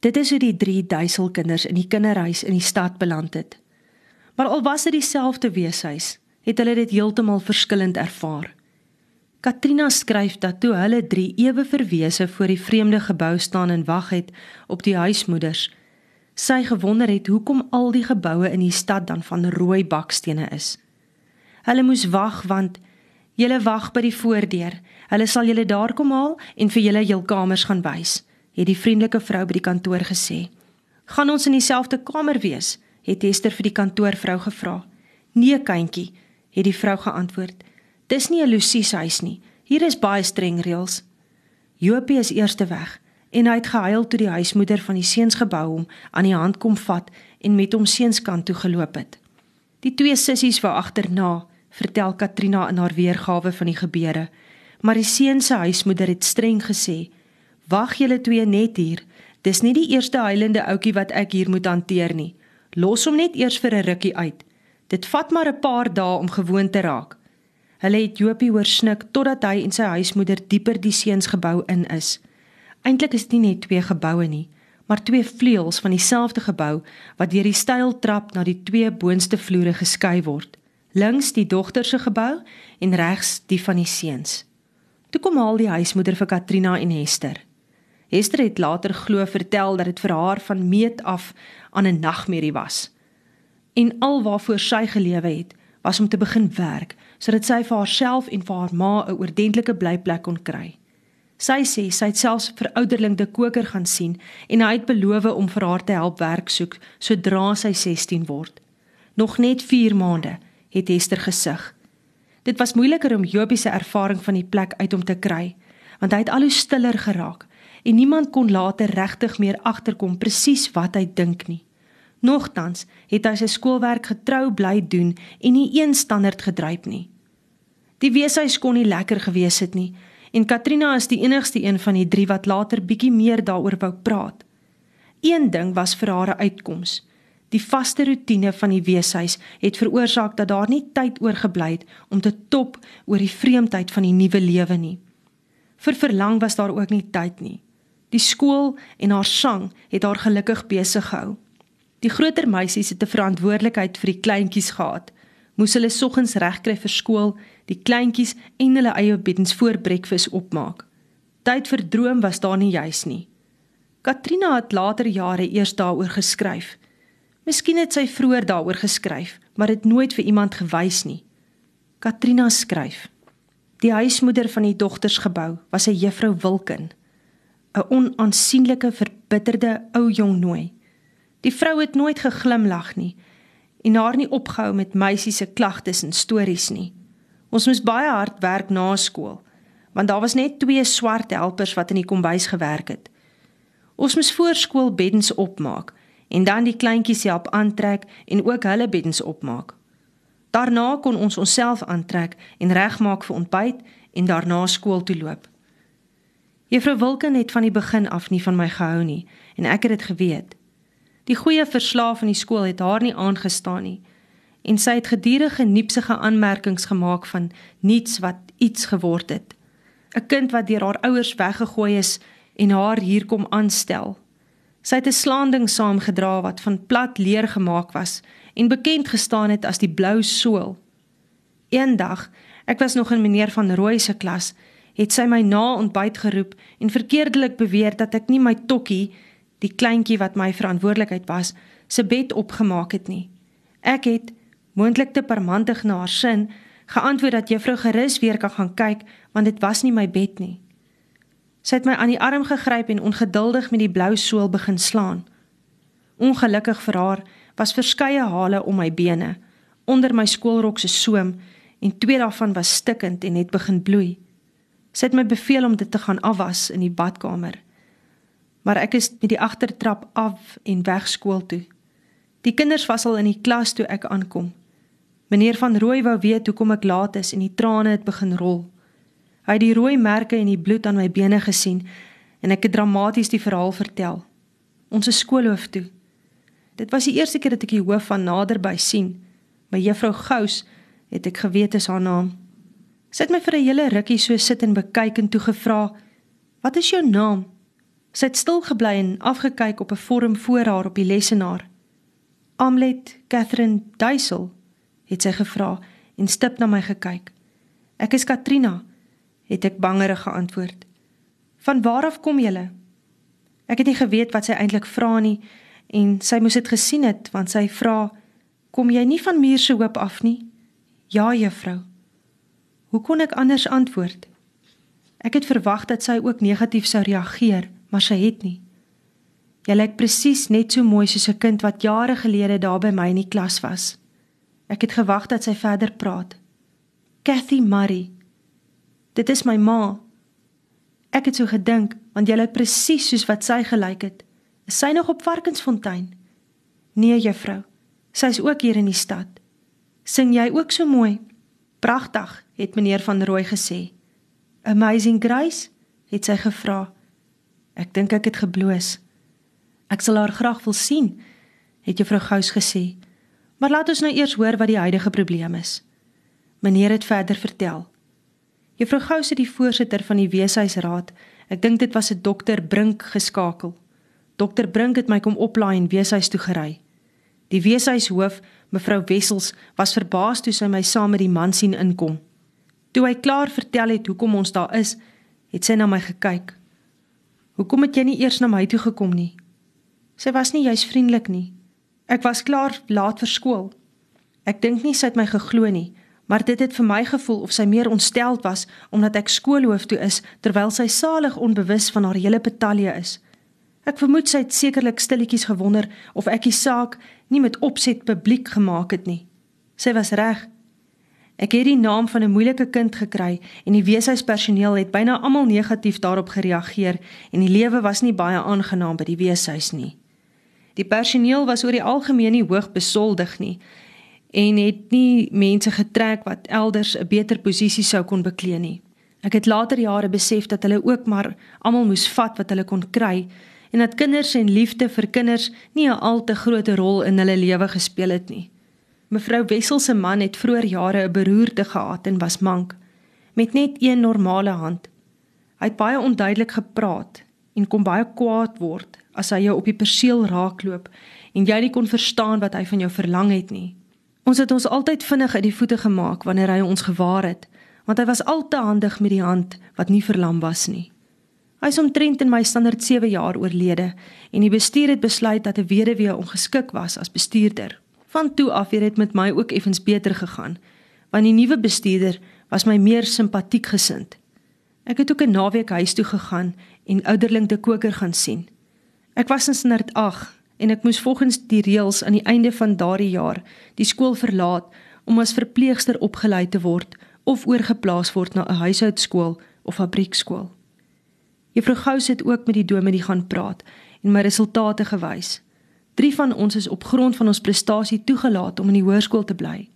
Dit is hoe die drie duiselkinders in die kinderhuis in die stad beland het. Maar al was dit dieselfde weeshuis, het hulle dit heeltemal verskillend ervaar. Katrina skryf dat toe hulle drie ewe verwese voor die vreemde gebou staan en wag het op die huismoeders, sy gewonder het hoekom al die geboue in die stad dan van rooi bakstene is. Hulle moes wag want julle wag by die voordeur. Hulle sal julle daar kom haal en vir julle jul kamers gaan wys, het die vriendelike vrou by die kantoor gesê. Gaan ons in dieselfde kamer wees? het Esther vir die kantoorvrou gevra. Nee, kindjie, het die vrou geantwoord. Dis nie 'n Lucie se huis nie. Hier is baie streng reëls. Jopie is eerste weg en hy het gehuil toe die huismoeder van die seuns gebou hom aan die hand kom vat en met hom seunskant toe geloop het. Die twee sissies wou agterna, vertel Katrina in haar weergawe van die gebeure. Maar die seun se huismoeder het streng gesê: "Wag julle twee net hier. Dis nie die eerste huilende ouetjie wat ek hier moet hanteer nie. Los hom net eers vir 'n rukkie uit. Dit vat maar 'n paar dae om gewoon te raak. Hulle het Jopie hoor snik totdat hy en sy huismoeder dieper die seunsgebou in is. Eintlik is dit nie net twee geboue nie, maar twee vleuels van dieselfde gebou wat deur die styl trap na die twee boonste vloere geskei word. Links die dogter se gebou en regs die van die seuns. Toe kom haal die huismoeder vir Katrina en Hester. Hester het later glo vertel dat dit vir haar van meet af aan 'n nagmerrie was. En alwaarvoor sy gelewe het, was om te begin werk sodat sy vir haarself en vir haar ma 'n oordentlike blyplek kon kry. Sy sê sy het selfs vir ouderling de koker gaan sien en hy het beloof om vir haar te help werk soek sodra sy 16 word. Nog net 4 maande het Hester gesig. Dit was moeiliker om Jobie se ervaring van die plek uit om te kry, want hy het al hoe stiller geraak en niemand kon later regtig meer agterkom presies wat hy dink nie. Nogtans het hy sy skoolwerk getrou bly doen en nie een standaard gedryp nie. Die weeshuis kon nie lekker gewees het nie en Katrina is die enigste een van die drie wat later bietjie meer daaroor wou praat. Een ding was vir haar 'n uitkoms. Die vaste rotine van die weeshuis het veroorsaak dat daar nie tyd oorgebly het om te top oor die vreemdheid van die nuwe lewe nie. Vir verlang was daar ook nie tyd nie. Die skool en haar sang het haar gelukkig besig gehou. Die groter meisies het 'n verantwoordelikheid vir die kleintjies gehad. Moes hulle soggens regkry vir skool, die kleintjies en hulle eie beddens voor breakfast opmaak. Tyd vir droom was daar nie juis nie. Katrina het later jare eers daaroor geskryf. Miskien het sy vroeër daaroor geskryf, maar dit nooit vir iemand gewys nie. Katrina skryf: Die huismoeder van die dogtersgebou was 'n juffrou Wilken. 'n onaansienlike verbitterde ou jong nooi. Die vrou het nooit geglimlag nie en haar nie opgehou met meisies se klagtes en stories nie. Ons moes baie hard werk na skool want daar was net twee swart helpers wat in die kombuis gewerk het. Ons moes voor skool beddens opmaak en dan die kleintjies help aantrek en ook hulle beddens opmaak. Daarna kon ons onsself aantrek en regmaak vir ontbyt en daarna skool toe loop. Juffrou Wilken het van die begin af nie van my gehou nie en ek het dit geweet. Die goeie verslaaf van die skool het haar nie aangestaan nie en sy het gedurende niepsige aanmerkings gemaak van niets wat iets geword het. 'n Kind wat deur haar ouers weggegooi is en haar hier kom aanstel. Sy het 'n slaanding saamgedra wat van plat leer gemaak was en bekend gestaan het as die blou sool. Eendag, ek was nog in meneer van Rooi se klas het sy my na ontbyt geroep en verkeerdelik beweer dat ek nie my tokkie, die kleintjie wat my verantwoordelikheid was, se bed opgemaak het nie. Ek het moontlik te parmantig na haar sin geantwoord dat juffrou gerus weer kan gaan kyk want dit was nie my bed nie. Sy het my aan die arm gegryp en ongeduldig met die blou sool begin slaan. Ongelukkig vir haar was verskeie hale om my bene onder my skoolrok se soem en twee daarvan was stikkend en het begin bloei. Sy het my beveel om dit te gaan afwas in die badkamer. Maar ek is met die agtertrap af en weg skool toe. Die kinders was al in die klas toe ek aankom. Meneer van Rooi wou weet hoekom ek laat is en die trane het begin rol. Hy het die rooi merke en die bloed aan my bene gesien en ek het dramaties die verhaal vertel. Ons is skoolhoof toe. Dit was die eerste keer dat ek die hoof van naderby sien. My juffrou Gous het ek geweet is haar naam. Sy het my vir 'n hele rukkie so sit en bekyk en toe gevra: "Wat is jou naam?" Sy het stil gebly en afgekyk op 'n vorm voor haar op die lessenaar. "Amlet Catherine Duisel?" het sy gevra en stip na my gekyk. "Ek is Katrina," het ek bangerig geantwoord. "Van waar af kom julle?" Ek het nie geweet wat sy eintlik vra nie en sy moes dit gesien het want sy vra: "Kom jy nie van Muur se hoop af nie?" "Ja, juffrou." Hoe kon ek anders antwoord? Ek het verwag dat sy ook negatief sou reageer, maar sy het nie. Jy lyk presies net so mooi soos 'n kind wat jare gelede daar by my in die klas was. Ek het gewag dat sy verder praat. Kathy Murray. Dit is my ma. Ek het so gedink want jy lyk presies soos wat sy gelyk het. Is sy nog op Varkensfontein? Nee, juffrou. Sy's ook hier in die stad. Sing jy ook so mooi? Pragtig, het meneer van Rooi gesê. Amazing Grace, het sy gevra. Ek dink ek het gebloos. Ek sal haar graag wil sien, het juffrou Gous gesê. Maar laat ons nou eers hoor wat die huidige probleem is. Meneer het verder vertel. Juffrou Gous het die voorsitter van die weeshuisraad, ek dink dit was 'n dokter Brink geskakel. Dokter Brink het my kom oplaai en weeshuis toe gery. Die weeshuishoof, mevrou Wessels, was verbaas toe sy my saam met die man sien inkom. Toe hy klaar vertel het hoekom ons daar is, het sy na my gekyk. "Hoekom het jy nie eers na my toe gekom nie?" Sy was nie juis vriendelik nie. Ek was klaar laat vir skool. Ek dink nie sy het my geglo nie, maar dit het vir my gevoel of sy meer ontsteld was omdat ek skoolhoof toe is terwyl sy salig onbewus van haar hele betalje is. Ek vermoed sy het sekerlik stilletjies gewonder of ek die saak nie met opset publiek gemaak het nie. Sy was reg. Ek het die naam van 'n moeilike kind gekry en die weeshuispersoneel het byna almal negatief daarop gereageer en die lewe was nie baie aangenaam by die weeshuis nie. Die personeel was oor die algemeen nie hoog besoldig nie en het nie mense getrek wat elders 'n beter posisie sou kon beklee nie. Ek het later jare besef dat hulle ook maar almal moes vat wat hulle kon kry en dat kinders en liefde vir kinders nie 'n al te groot rol in hulle lewe gespeel het nie. Mevrou Wessel se man het vroeër jare 'n beroerte gehad en was mank met net een normale hand. Hy het baie onduidelik gepraat en kon baie kwaad word as hy jou op die perseel raakloop en jy nie kon verstaan wat hy van jou verlang het nie. Ons het ons altyd vinnig uit die voete gemaak wanneer hy ons gewaar het, want hy was al te handig met die hand wat nie verlam was nie. Hy is omtrent in my standaard 7 jaar oorlede en die bestuur het besluit dat 'n weduwee ongeskik was as bestuurder. Van toe af het dit met my ook effens beter gegaan, want die nuwe bestuurder was my meer simpatiek gesind. Ek het ook 'n naweek huis toe gegaan en ouderling te koker gaan sien. Ek was in standaard 8 en ek moes volgens die reëls aan die einde van daardie jaar die skool verlaat om as verpleegster opgelei te word of oorgeplaas word na 'n huishoudskool of fabriekskool. Juffrou Gous het ook met die dominee gaan praat en my resultate gewys. Drie van ons is op grond van ons prestasie toegelaat om in die hoërskool te bly.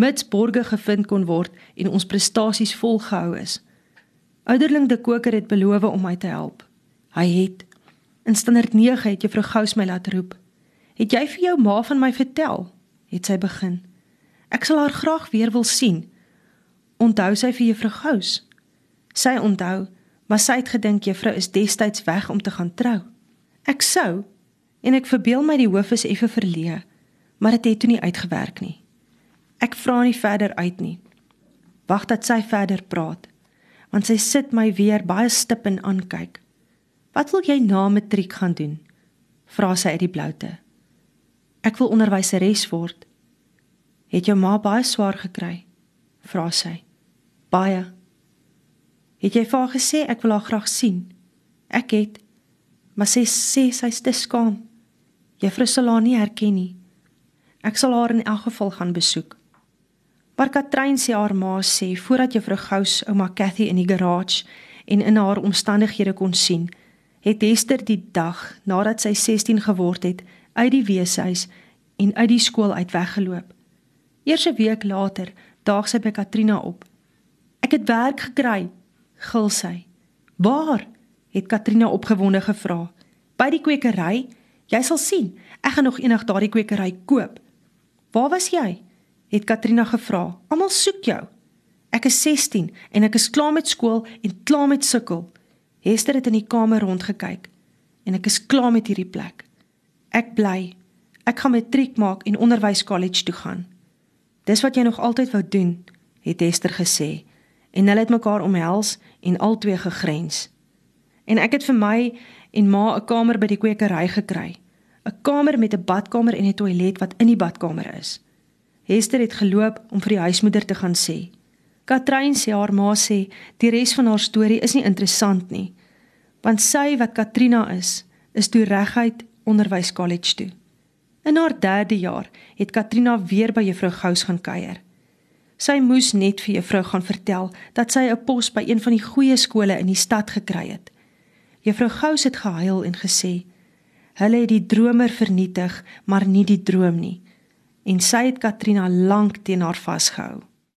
Mits borge gevind kon word en ons prestasies volgehou is. Ouderling de Koker het beloof om my te help. Hy het in standaard 9 het juffrou Gous my laat roep. "Het jy vir jou ma van my vertel?" het sy begin. "Ek sal haar graag weer wil sien." Onthou sy vir juffrou Gous? Sy onthou, maar sy het gedink juffrou is destyds weg om te gaan trou. Ek sou en ek verbeel my die hoof is effe verleë, maar dit het, het toe nie uitgewerk nie. Ek vra nie verder uit nie. Wag dat sy verder praat, want sy sit my weer baie stip en aankyk. Wat wil jy na matriek gaan doen? vra sy uit die bloute. Ek wil onderwyseres word. Het jou ma baie swaar gekry? vra sy. Baie. Het jy vir haar gesê ek wil haar graag sien? Ek het. Maar sy sê sy's te skaam. Juffrou sal haar nie herken nie. Ek sal haar in elk geval gaan besoek. Maar Katrein sê haar ma sê voordat juffrou Gous ouma Cathy in die garage en in haar omstandighede kon sien, het Hester die dag nadat sy 16 geword het uit die weeshuis en uit die skool uit weggeloop. Eers 'n week later daag sy by Katrina op. Ek het werk gekry, gil sy. "Waar?" het Katrina opgewonde gevra. "By die kwekery. Jy sal sien, ek gaan nog eendag daardie kwekery koop." "Waar was jy?" het Katrina gevra. "Almal soek jou." "Ek is 16 en ek is klaar met skool en klaar met sukkel." Hester het in die kamer rondgekyk. en ek is klaar met hierdie plek. Ek bly. Ek gaan matriek maak en onderwys college toe gaan. Dis wat jy nog altyd wou doen, het Esther gesê en hulle het mekaar omhels en albei gegrens. En ek het vir my en ma 'n kamer by die kwekery gekry. 'n Kamer met 'n badkamer en 'n toilet wat in die badkamer is. Hester het geloop om vir die huismoeder te gaan sê. Katrein sê haar ma sê die res van haar storie is nie interessant nie. Want sy wat Katrina is, is toe reguit onderwys college toe. In haar 3de jaar het Katrina weer by juffrou Gous gaan kuier. Sy moes net vir juffrou gaan vertel dat sy 'n pos by een van die goeie skole in die stad gekry het. Juffrou Gous het gehuil en gesê: "Hulle het die dromer vernietig, maar nie die droom nie." En sy het Katrina lank teen haar vasgehou.